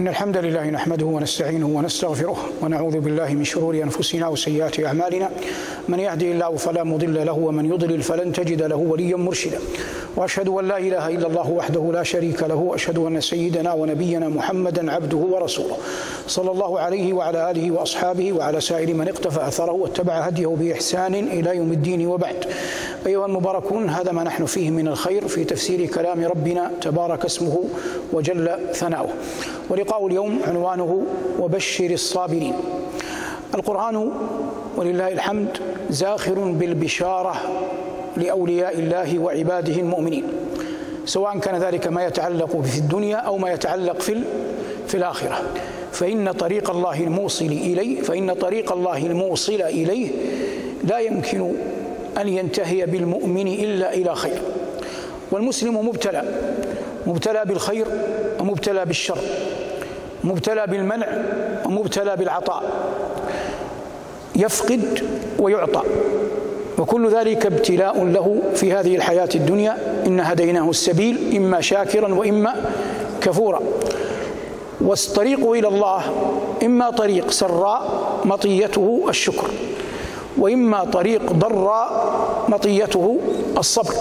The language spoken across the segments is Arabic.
إن الحمد لله نحمده ونستعينه ونستغفره ونعوذ بالله من شرور أنفسنا وسيئات أعمالنا. من يهدي الله فلا مضل له ومن يضلل فلن تجد له وليا مرشدا. وأشهد أن لا إله إلا الله وحده لا شريك له وأشهد أن سيدنا ونبينا محمدا عبده ورسوله. صلى الله عليه وعلى آله وأصحابه وعلى سائر من اقتفى أثره واتبع هديه بإحسان إلى يوم الدين وبعد. أيها المباركون هذا ما نحن فيه من الخير في تفسير كلام ربنا تبارك اسمه وجل ثناؤه. ولقاء اليوم عنوانه وبشر الصابرين. القرآن ولله الحمد زاخر بالبشارة لأولياء الله وعباده المؤمنين. سواء كان ذلك ما يتعلق في الدنيا أو ما يتعلق في في الآخرة. فإن طريق الله الموصل إليه فإن طريق الله الموصل إليه لا يمكن أن ينتهي بالمؤمن إلا إلى خير. والمسلم مبتلى مبتلى بالخير ومبتلى بالشر. مبتلى بالمنع ومبتلى بالعطاء. يفقد ويعطى. وكل ذلك ابتلاء له في هذه الحياة الدنيا. إن هديناه السبيل إما شاكرا وإما كفورا. والطريق إلى الله إما طريق سراء مطيته الشكر وإما طريق ضراء مطيته الصبر.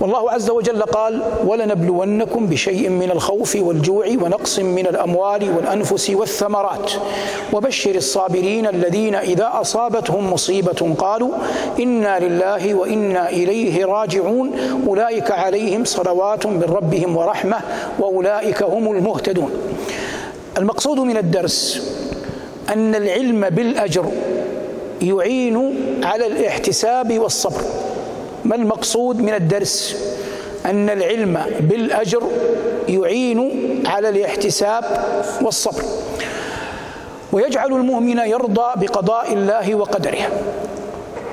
والله عز وجل قال ولنبلونكم بشيء من الخوف والجوع ونقص من الأموال والأنفس والثمرات. وبشر الصابرين الذين إذا أصابتهم مصيبة قالوا إنا لله وإنا إليه راجعون. أولئك عليهم صلوات من ربهم ورحمة وأولئك هم المهتدون. المقصود من الدرس أن العلم بالأجر يعين على الاحتساب والصبر. ما المقصود من الدرس؟ أن العلم بالأجر يعين على الاحتساب والصبر. ويجعل المؤمن يرضى بقضاء الله وقدره.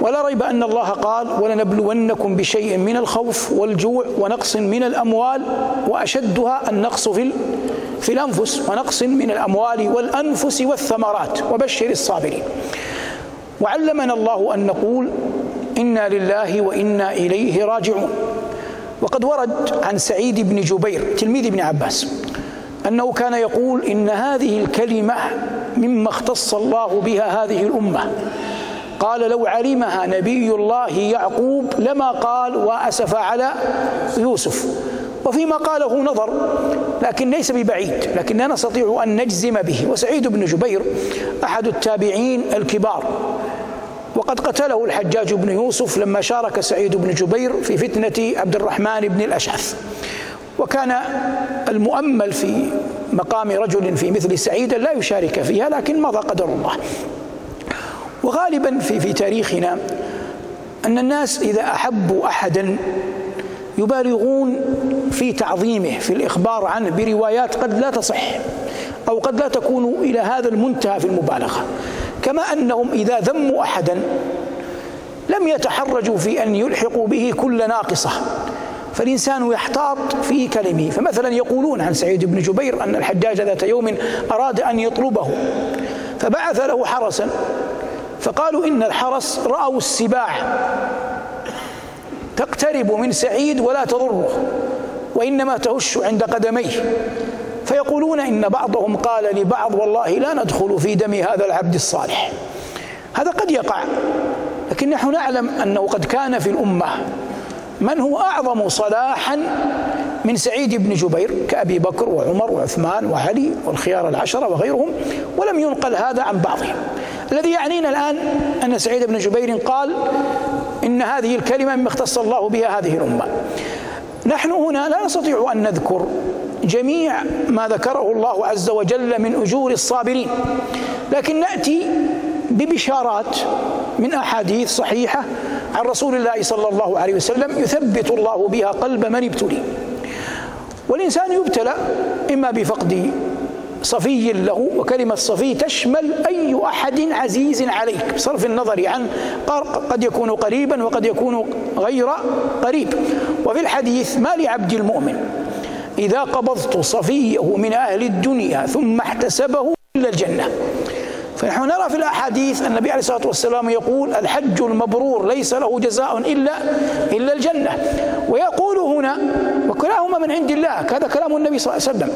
ولا ريب أن الله قال ولنبلونكم بشيء من الخوف والجوع ونقص من الأموال وأشدها النقص في في الأنفس ونقص من الأموال والأنفس والثمرات. وبشر الصابرين. وعلمنا الله أن نقول إنا لله وإنا إليه راجعون. وقد ورد عن سعيد بن جبير تلميذ ابن عباس أنه كان يقول إن هذه الكلمة مما اختص الله بها هذه الأمة. قال لو علمها نبي الله يعقوب لما قال وأسف على يوسف. وفيما قاله نظر لكن ليس ببعيد لكننا نستطيع أن نجزم به. وسعيد بن جبير أحد التابعين الكبار. وقد قتله الحجاج بن يوسف لما شارك سعيد بن جبير في فتنة عبد الرحمن بن الأشعث. وكان المؤمل في مقام رجل في مثل سعيد لا يشارك فيها لكن مضى قدر الله. وغالبا في في تاريخنا أن الناس إذا أحبوا أحدا يبالغون في تعظيمه في الإخبار عنه بروايات قد لا تصح أو قد لا تكون إلى هذا المنتهى في المبالغة. كما أنهم إذا ذموا أحدا لم يتحرجوا في أن يلحقوا به كل ناقصة. فالإنسان يحتاط في كلمه. فمثلا يقولون عن سعيد بن جبير أن الحجاج ذات يوم أراد أن يطلبه فبعث له حرسا فقالوا إن الحرس رأوا السباع تقترب من سعيد ولا تضره وإنما تهش عند قدميه. فيقولون إن بعضهم قال لبعض والله لا ندخل في دم هذا العبد الصالح. هذا قد يقع لكن نحن نعلم أنه قد كان في الأمة. من هو أعظم صلاحا من سعيد بن جبير؟ كأبي بكر وعمر وعثمان وعلي والخيار العشرة وغيرهم ولم ينقل هذا عن بعضهم. الذي يعنينا الآن أن سعيد بن جبير قال إن هذه الكلمة مما اختص الله بها هذه الأمة. نحن هنا لا نستطيع أن نذكر جميع ما ذكره الله عز وجل من أجور الصابرين. لكن نأتي ببشارات من أحاديث صحيحة عن رسول الله صلى الله عليه وسلم يثبت الله بها قلب من ابتلي. والإنسان يبتلى إما بفقد صفي له وكلمة صفي تشمل أي أحد عزيز عليك بصرف النظر عن قد يكون قريبا وقد يكون غير قريب. وفي الحديث ما لعبد المؤمن إذا قبضت صفيه من أهل الدنيا ثم احتسبه إلا الجنة. فنحن نرى في الأحاديث النبي عليه الصلاة والسلام يقول الحج المبرور ليس له جزاء إلا إلا الجنة. ويقول هنا وكلاهما من عند الله هذا كلام النبي صلى الله عليه وسلم.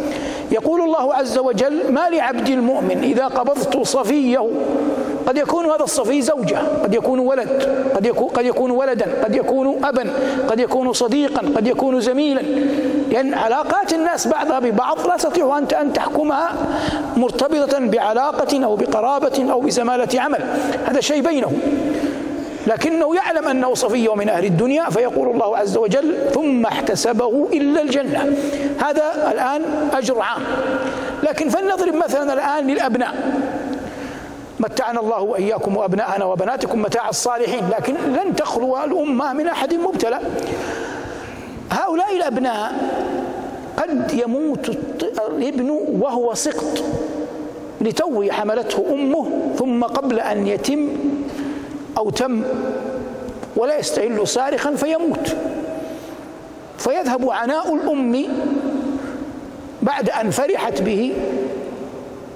يقول الله عز وجل ما لعبد المؤمن إذا قبضت صفيه. قد يكون هذا الصفي زوجة قد يكون ولد قد يكون, قد يكون ولدا قد يكون أبا قد يكون صديقا قد يكون زميلا. لأن علاقات الناس بعضها ببعض لا تستطيع أنت أن تحكمها مرتبطة بعلاقة أو بقرابة أو بزمالة عمل. هذا شيء بينهم. لكنه يعلم أنه صفي من أهل الدنيا فيقول الله عز وجل ثم احتسبه إلا الجنة. هذا الآن أجر عام. لكن فلنضرب مثلا الآن للأبناء. متعنا الله وإياكم وأبناءنا وبناتكم متاع الصالحين لكن لن تخلو الأمة من أحد مبتلى. هؤلاء الأبناء قد يموت الابن وهو سقط لتو حملته أمه ثم قبل أن يتم أو تم ولا يستهل صارخا فيموت. فيذهب عناء الأم بعد أن فرحت به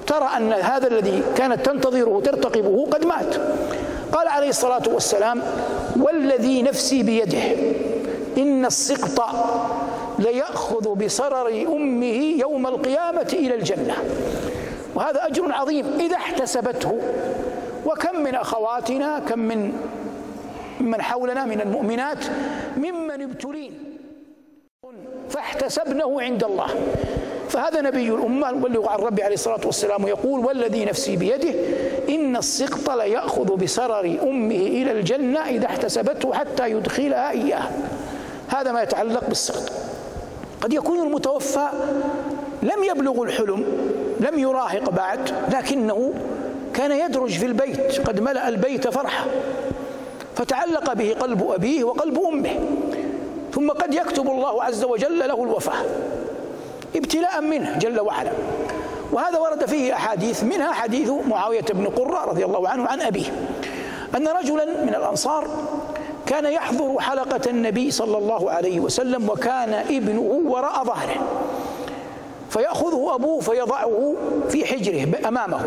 ترى أن هذا الذي كانت تنتظره ترتقبه قد مات. قال عليه الصلاة والسلام والذي نفسي بيده إن السقط ليأخذ بصرر أمه يوم القيامة إلى الجنة. وهذا أجر عظيم إذا احتسبته. وكم من أخواتنا كم من من حولنا من المؤمنات ممن ابتلين. فاحتسبنه عند الله. فهذا نبي الأمة المبلغ عن ربي عليه الصلاة والسلام يقول والذي نفسي بيده إن السقط ليأخذ بسرر أمه إلى الجنة إذا احتسبته حتى يدخلها إياه. هذا ما يتعلق بالسقط قد يكون المتوفى لم يبلغ الحلم لم يراهق بعد لكنه كان يدرج في البيت قد ملأ البيت فرحة فتعلق به قلب أبيه وقلب أمه ثم قد يكتب الله عز وجل له الوفاة ابتلاء منه جل وعلا. وهذا ورد فيه أحاديث منها حديث معاوية بن قرة رضي الله عنه عن أبيه أن رجلا من الأنصار كان يحضر حلقة النبي صلى الله عليه وسلم وكان ابنه وراء ظهره فيأخذه أبوه فيضعه في حجره أمامه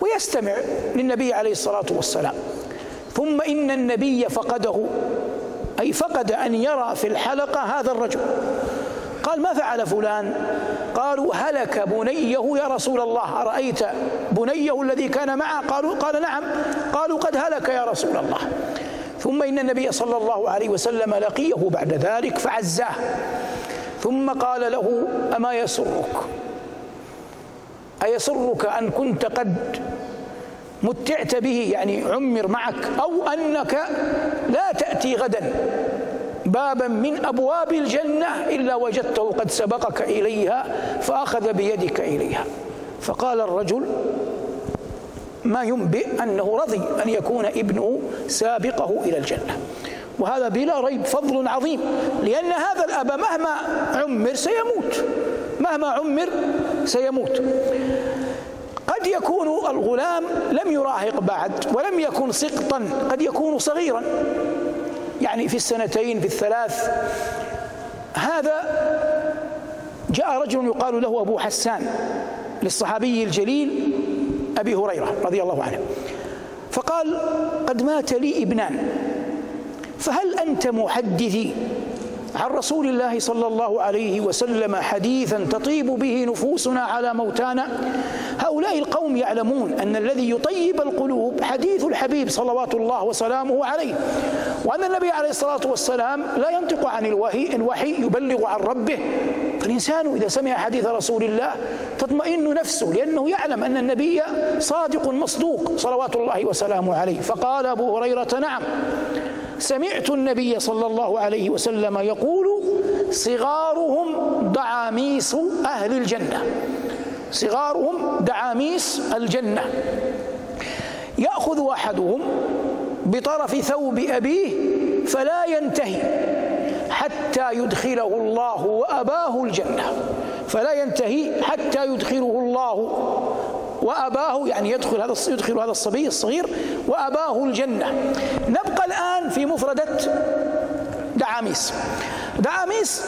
ويستمع للنبي عليه الصلاة والسلام. ثم إن النبي فقده أي فقد أن يرى في الحلقة هذا الرجل. قال ما فعل فلان؟ قالوا هلك بنيه يا رسول الله أرأيت بنيه الذي كان معه؟ قالوا قال نعم. قالوا قد هلك يا رسول الله. ثم إن النبي صلى الله عليه وسلم لقيه بعد ذلك فعزاه. ثم قال له أما يسرك؟ أيسرك أن كنت قد متعت به يعني عمر معك أو أنك لا تأتي غدا. بابا من أبواب الجنة إلا وجدته قد سبقك إليها فأخذ بيدك إليها. فقال الرجل ما ينبئ أنه رضي أن يكون ابنه سابقه إلى الجنة. وهذا بلا ريب فضل عظيم لأن هذا الأب مهما عمر سيموت. مهما عمر سيموت. قد يكون الغلام لم يراهق بعد ولم يكن سقطا قد يكون صغيرا. يعني في السنتين في الثلاث. هذا جاء رجل يقال له أبو حسان للصحابي الجليل أبي هريرة رضي الله عنه. فقال قد مات لي ابنان فهل أنت محدثي؟ عن رسول الله صلى الله عليه وسلم حديثا تطيب به نفوسنا على موتانا. هؤلاء القوم يعلمون أن الذي يطيب القلوب حديث الحبيب صلوات الله وسلامه عليه وأن النبي عليه الصلاة والسلام لا ينطق عن الوحي الوحي يبلغ عن ربه. فالإنسان إذا سمع حديث رسول الله تطمئن نفسه لأنه يعلم أن النبي صادق مصدوق صلوات الله وسلامه عليه. فقال أبو هريرة نعم. سمعت النبي صلى الله عليه وسلم يقول صغارهم دعاميس أهل الجنة. صغارهم دعاميس الجنة. يأخذ أحدهم بطرف ثوب أبيه فلا ينتهي حتى يدخله الله وأباه الجنة. فلا ينتهي حتى يدخله الله وأباه يعني يدخل هذا يدخل هذا الصبي الصغير وأباه الجنة. في مفردة دعاميس. دعاميس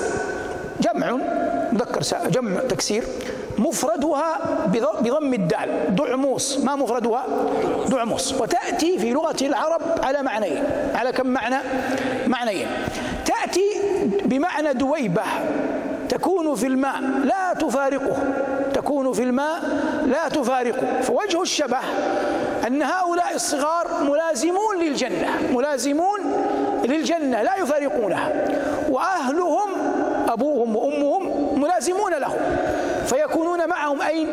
جمع مذكر جمع تكسير. مفردها بضم الدال. دعموس. ما مفردها؟ دعموس. وتأتي في لغة العرب على معنيين. على كم معنى؟ معنيين. تأتي بمعنى دويبة. تكون في الماء. لا تفارقه. تكون في الماء. لا تفارقه. فوجه الشبه أن هؤلاء الصغار ملازمون للجنة ملازمون للجنة لا يفارقونها. وأهلهم أبوهم وأمهم ملازمون لهم. فيكونون معهم أين؟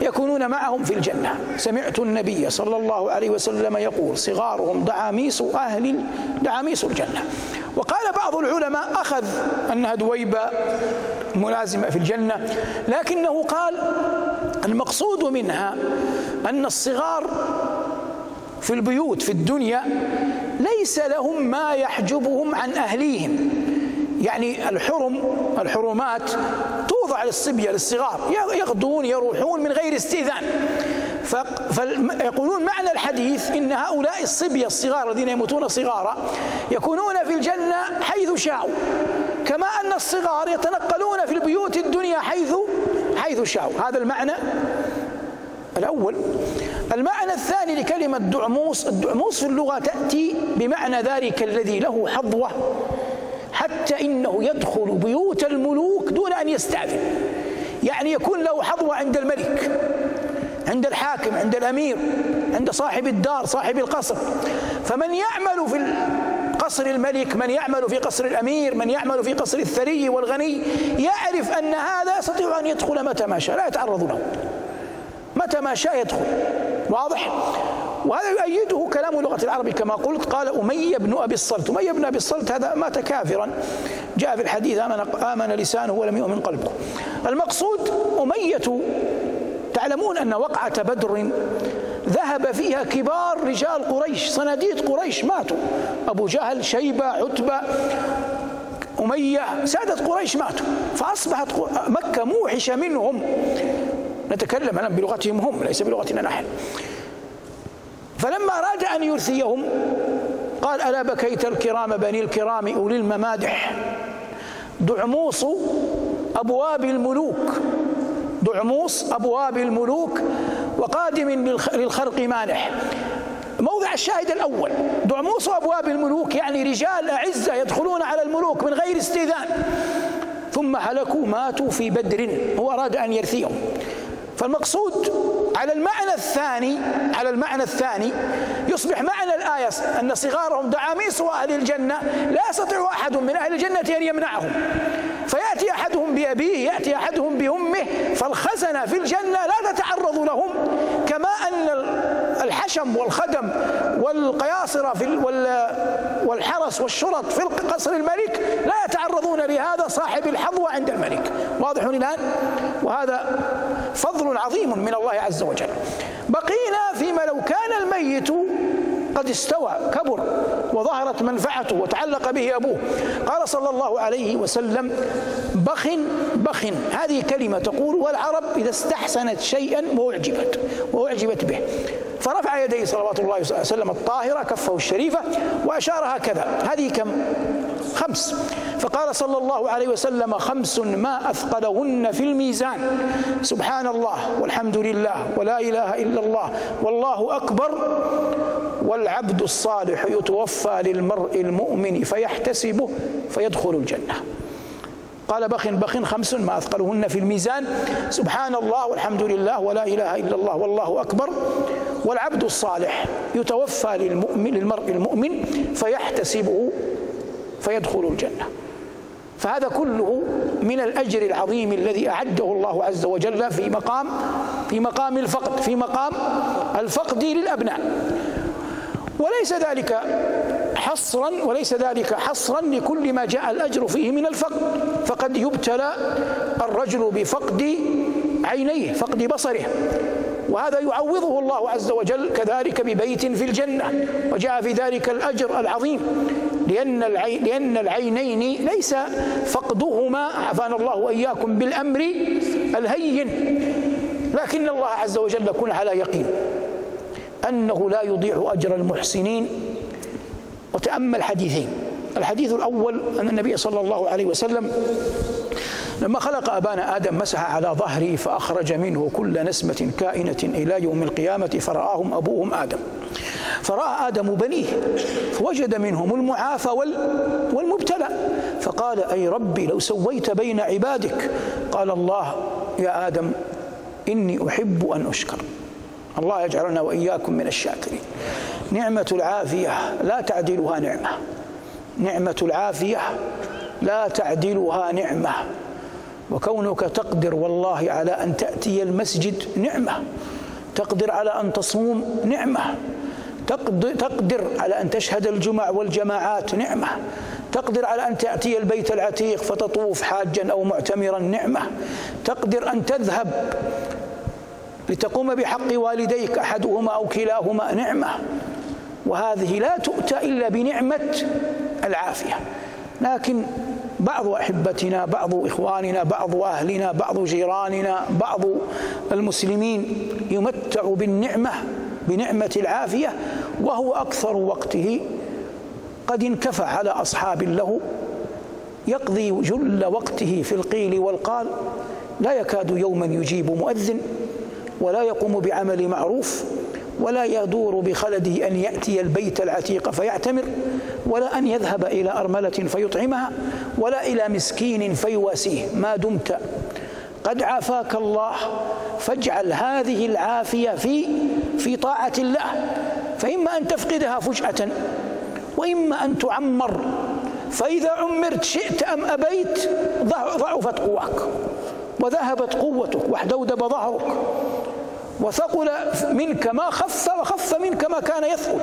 يكونون معهم في الجنة. سمعت النبي صلى الله عليه وسلم يقول صغارهم دعاميس أهل دعاميس الجنة. وقال بعض العلماء أخذ أنها دويبة ملازمة في الجنة. لكنه قال المقصود منها أن الصغار في البيوت في الدنيا ليس لهم ما يحجبهم عن أهليهم. يعني الحرم الحرمات توضع للصبية للصغار. يغدون يروحون من غير استئذان. فيقولون معنى الحديث إن هؤلاء الصبية الصغار الذين يموتون صغارا يكونون في الجنة حيث شاءوا. كما أن الصغار يتنقلون في البيوت الدنيا حيث حيث شاءوا هذا المعنى الأول. المعنى الثاني لكلمة دعموس الدعموس في اللغة تأتي بمعنى ذلك الذي له حظوة. حتى إنه يدخل بيوت الملوك دون أن يستأذن. يعني يكون له حظوة عند الملك عند الحاكم عند الأمير عند صاحب الدار صاحب القصر. فمن يعمل في قصر الملك من يعمل في قصر الأمير من يعمل في قصر الثري والغني يعرف أن هذا يستطيع أن يدخل متى ما شاء لا يتعرض له. متى ما شاء يدخل. واضح؟ وهذا يؤيده كلام لغة العرب كما قلت قال أمية بن أبي الصلت. أمية بن أبي الصلت هذا مات كافرا. جاء في الحديث آمن, آمن لسانه ولم يؤمن قلبه. المقصود أمية. تعلمون أن وقعة بدر ذهب فيها كبار رجال قريش صناديد قريش ماتوا. أبو جهل شيبة عتبة أمية سادة قريش ماتوا. فأصبحت مكة موحشة منهم. نتكلم الآن بلغتهم هم ليس بلغتنا نحن. فلما أراد أن يرثيهم قال ألا بكيت الكرام بني الكرام أولي الممادح؟ دعموس أبواب الملوك. دعموس أبواب الملوك وقادم للخرق مانح. موضع الشاهد الأول. دعموس أبواب الملوك يعني رجال أعزة يدخلون على الملوك من غير استئذان. ثم هلكوا ماتوا في بدر هو أراد أن يرثيهم. فالمقصود على المعنى الثاني على المعنى الثاني يصبح معنى الآية أن صغارهم دعاميس أهل الجنة لا يستطيع أحد من أهل الجنة أن يمنعهم. بأبيه يأتي أحدهم بأمه فالخزنة في الجنة لا تتعرض لهم كما أن الحشم والخدم والقياصرة في والحرس والشرط في قصر الملك لا يتعرضون لهذا صاحب الحظوة عند الملك. واضح الآن وهذا فضل عظيم من الله عز وجل. بقينا فيما لو كان الميت قد استوى كبر وظهرت منفعته وتعلق به أبوه. قال صلى الله عليه وسلم بخ بخ هذه كلمة تقول والعرب إذا استحسنت شيئا وأعجبت وأعجبت به. فرفع يديه صلوات الله وسلم الطاهرة كفه الشريفة وأشار هكذا. هذه كم؟ خمس. فقال صلى الله عليه وسلم خمس ما أثقلهن في الميزان. سبحان الله والحمد لله ولا إله إلا الله والله أكبر. والعبد الصالح يتوفى للمرء المؤمن فيحتسبه فيدخل الجنة. قال بخ بخ خمس ما أثقلهن في الميزان. سبحان الله والحمد لله ولا إله إلا الله والله أكبر. والعبد الصالح يتوفى للمؤمن للمرء المؤمن فيحتسبه فيدخل الجنة. فهذا كله من الأجر العظيم الذي أعده الله عز وجل في مقام في مقام الفقد في مقام الفقد للأبناء. وليس ذلك حصرا وليس ذلك حصرا لكل ما جاء الأجر فيه من الفقد. فقد يبتلى الرجل بفقد عينيه فقد بصره. وهذا يعوضه الله عز وجل كذلك ببيت في الجنة. وجاء في ذلك الأجر العظيم. لأن لأن العينين ليس فقدهما عافانا الله وإياكم بالأمر الهين. لكن الله عز وجل يكون على يقين أنه لا يضيع أجر المحسنين. وتأمل حديثين. الحديث الأول أن النبي صلى الله عليه وسلم لما خلق أبانا آدم مسح على ظهره فأخرج منه كل نسمة كائنة إلى يوم القيامة فرآهم أبوهم آدم. فرأى آدم بنيه فوجد منهم المعافى والمبتلى. فقال أي ربي لو سويت بين عبادك. قال الله يا آدم إني أحب أن أشكر. الله يجعلنا وإياكم من الشاكرين. نعمة العافية لا تعدلها نعمة. نعمة العافية لا تعدلها نعمة. وكونك تقدر والله على أن تأتي المسجد نعمة. تقدر على أن تصوم نعمة. تقدر على أن تشهد الجمع والجماعات نعمة. تقدر على أن تأتي البيت العتيق فتطوف حاجا أو معتمرا نعمة. تقدر أن تذهب لتقوم بحق والديك أحدهما أو كلاهما نعمة. وهذه لا تؤتى إلا بنعمة العافية. لكن بعض أحبتنا بعض إخواننا بعض أهلنا بعض جيراننا بعض المسلمين يمتع بالنعمة. بنعمة العافية وهو أكثر وقته قد انكفى على أصحاب له. يقضي جل وقته في القيل والقال. لا يكاد يوما يجيب مؤذن ولا يقوم بعمل معروف ولا يدور بخلده أن يأتي البيت العتيق فيعتمر ولا أن يذهب إلى أرملة فيطعمها ولا إلى مسكين فيواسيه. ما دمت. قد عافاك الله فاجعل هذه العافية في في طاعة الله فإما أن تفقدها فجأة وإما أن تعمر فإذا عمرت شئت أم أبيت ضعفت قواك وذهبت قوتك واحدودب ظهرك وثقل منك ما خف وخف منك ما كان يثقل.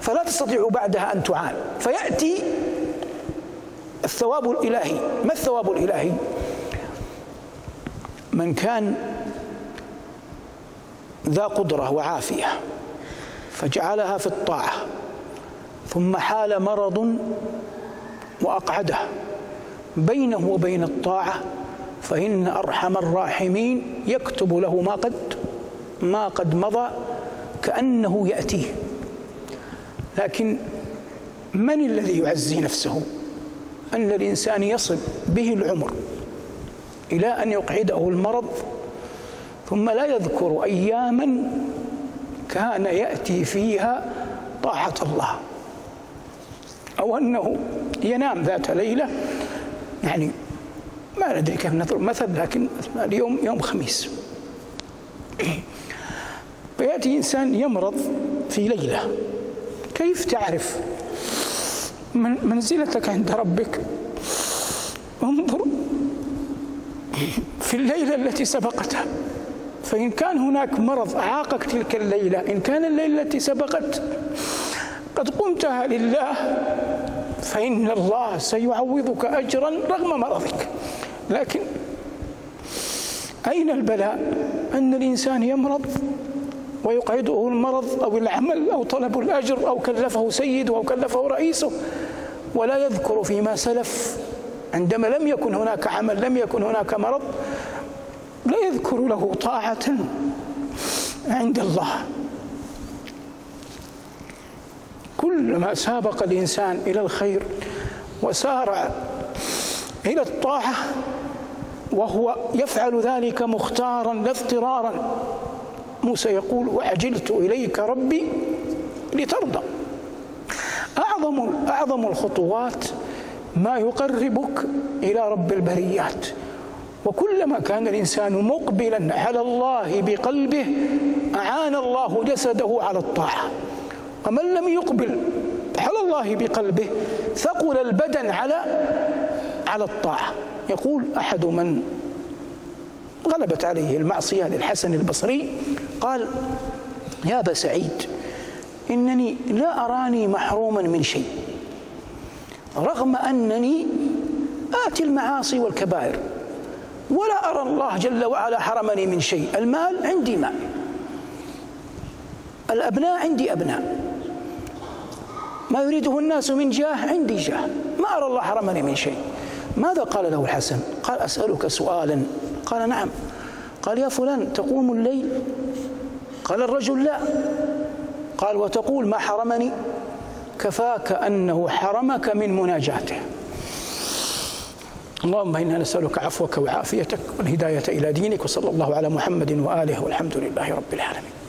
فلا تستطيع بعدها أن تعان. فيأتي الثواب الإلهي. ما الثواب الإلهي؟ من كان ذا قدرة وعافية فجعلها في الطاعة ثم حال مرض وأقعده بينه وبين الطاعة فإن أرحم الراحمين يكتب له ما قد ما قد مضى كأنه يأتيه. لكن من الذي يعزي نفسه؟ أن الإنسان يصل به العمر إلى أن يقعده المرض ثم لا يذكر أياما كان يأتي فيها طاعة الله. أو أنه ينام ذات ليلة يعني ما ندري كيف نضرب مثل لكن اليوم يوم خميس. فيأتي إنسان يمرض في ليلة. كيف تعرف؟ من منزلتك عند ربك. انظر في الليلة التي سبقتها. فإن كان هناك مرض أعاقك تلك الليلة إن كان الليلة التي سبقت قد قمتها لله فإن الله سيعوضك أجرا رغم مرضك. لكن أين البلاء؟ أن الإنسان يمرض ويقعده المرض أو العمل أو طلب الأجر أو كلفه سيده أو كلفه رئيسه ولا يذكر فيما سلف. عندما لم يكن هناك عمل لم يكن هناك مرض لا يذكر له طاعة عند الله. كلما سابق الإنسان إلى الخير وسارع إلى الطاعة وهو يفعل ذلك مختارا لا اضطرارا موسى يقول وعجلت إليك ربي لترضى. أعظم أعظم الخطوات ما يقربك إلى رب البريات. وكلما كان الإنسان مقبلا على الله بقلبه أعان الله جسده على الطاعة. ومن لم يقبل على الله بقلبه ثقل البدن على على الطاعة. يقول أحد من غلبت عليه المعصية للحسن البصري قال يا أبا سعيد إنني لا أراني محروما من شيء رغم أنني آتي المعاصي والكبائر. ولا أرى الله جل وعلا حرمني من شيء. المال عندي مال. الأبناء عندي أبناء. ما يريده الناس من جاه عندي جاه. ما أرى الله حرمني من شيء. ماذا قال له الحسن؟ قال أسألك سؤالا. قال نعم. قال يا فلان تقوم الليل؟ قال الرجل لا. قال وتقول ما حرمني؟ كفاك أنه حرمك من مناجاته. اللهم إنا نسألك عفوك وعافيتك والهداية إلى دينك وصلى الله على محمد وآله والحمد لله رب العالمين.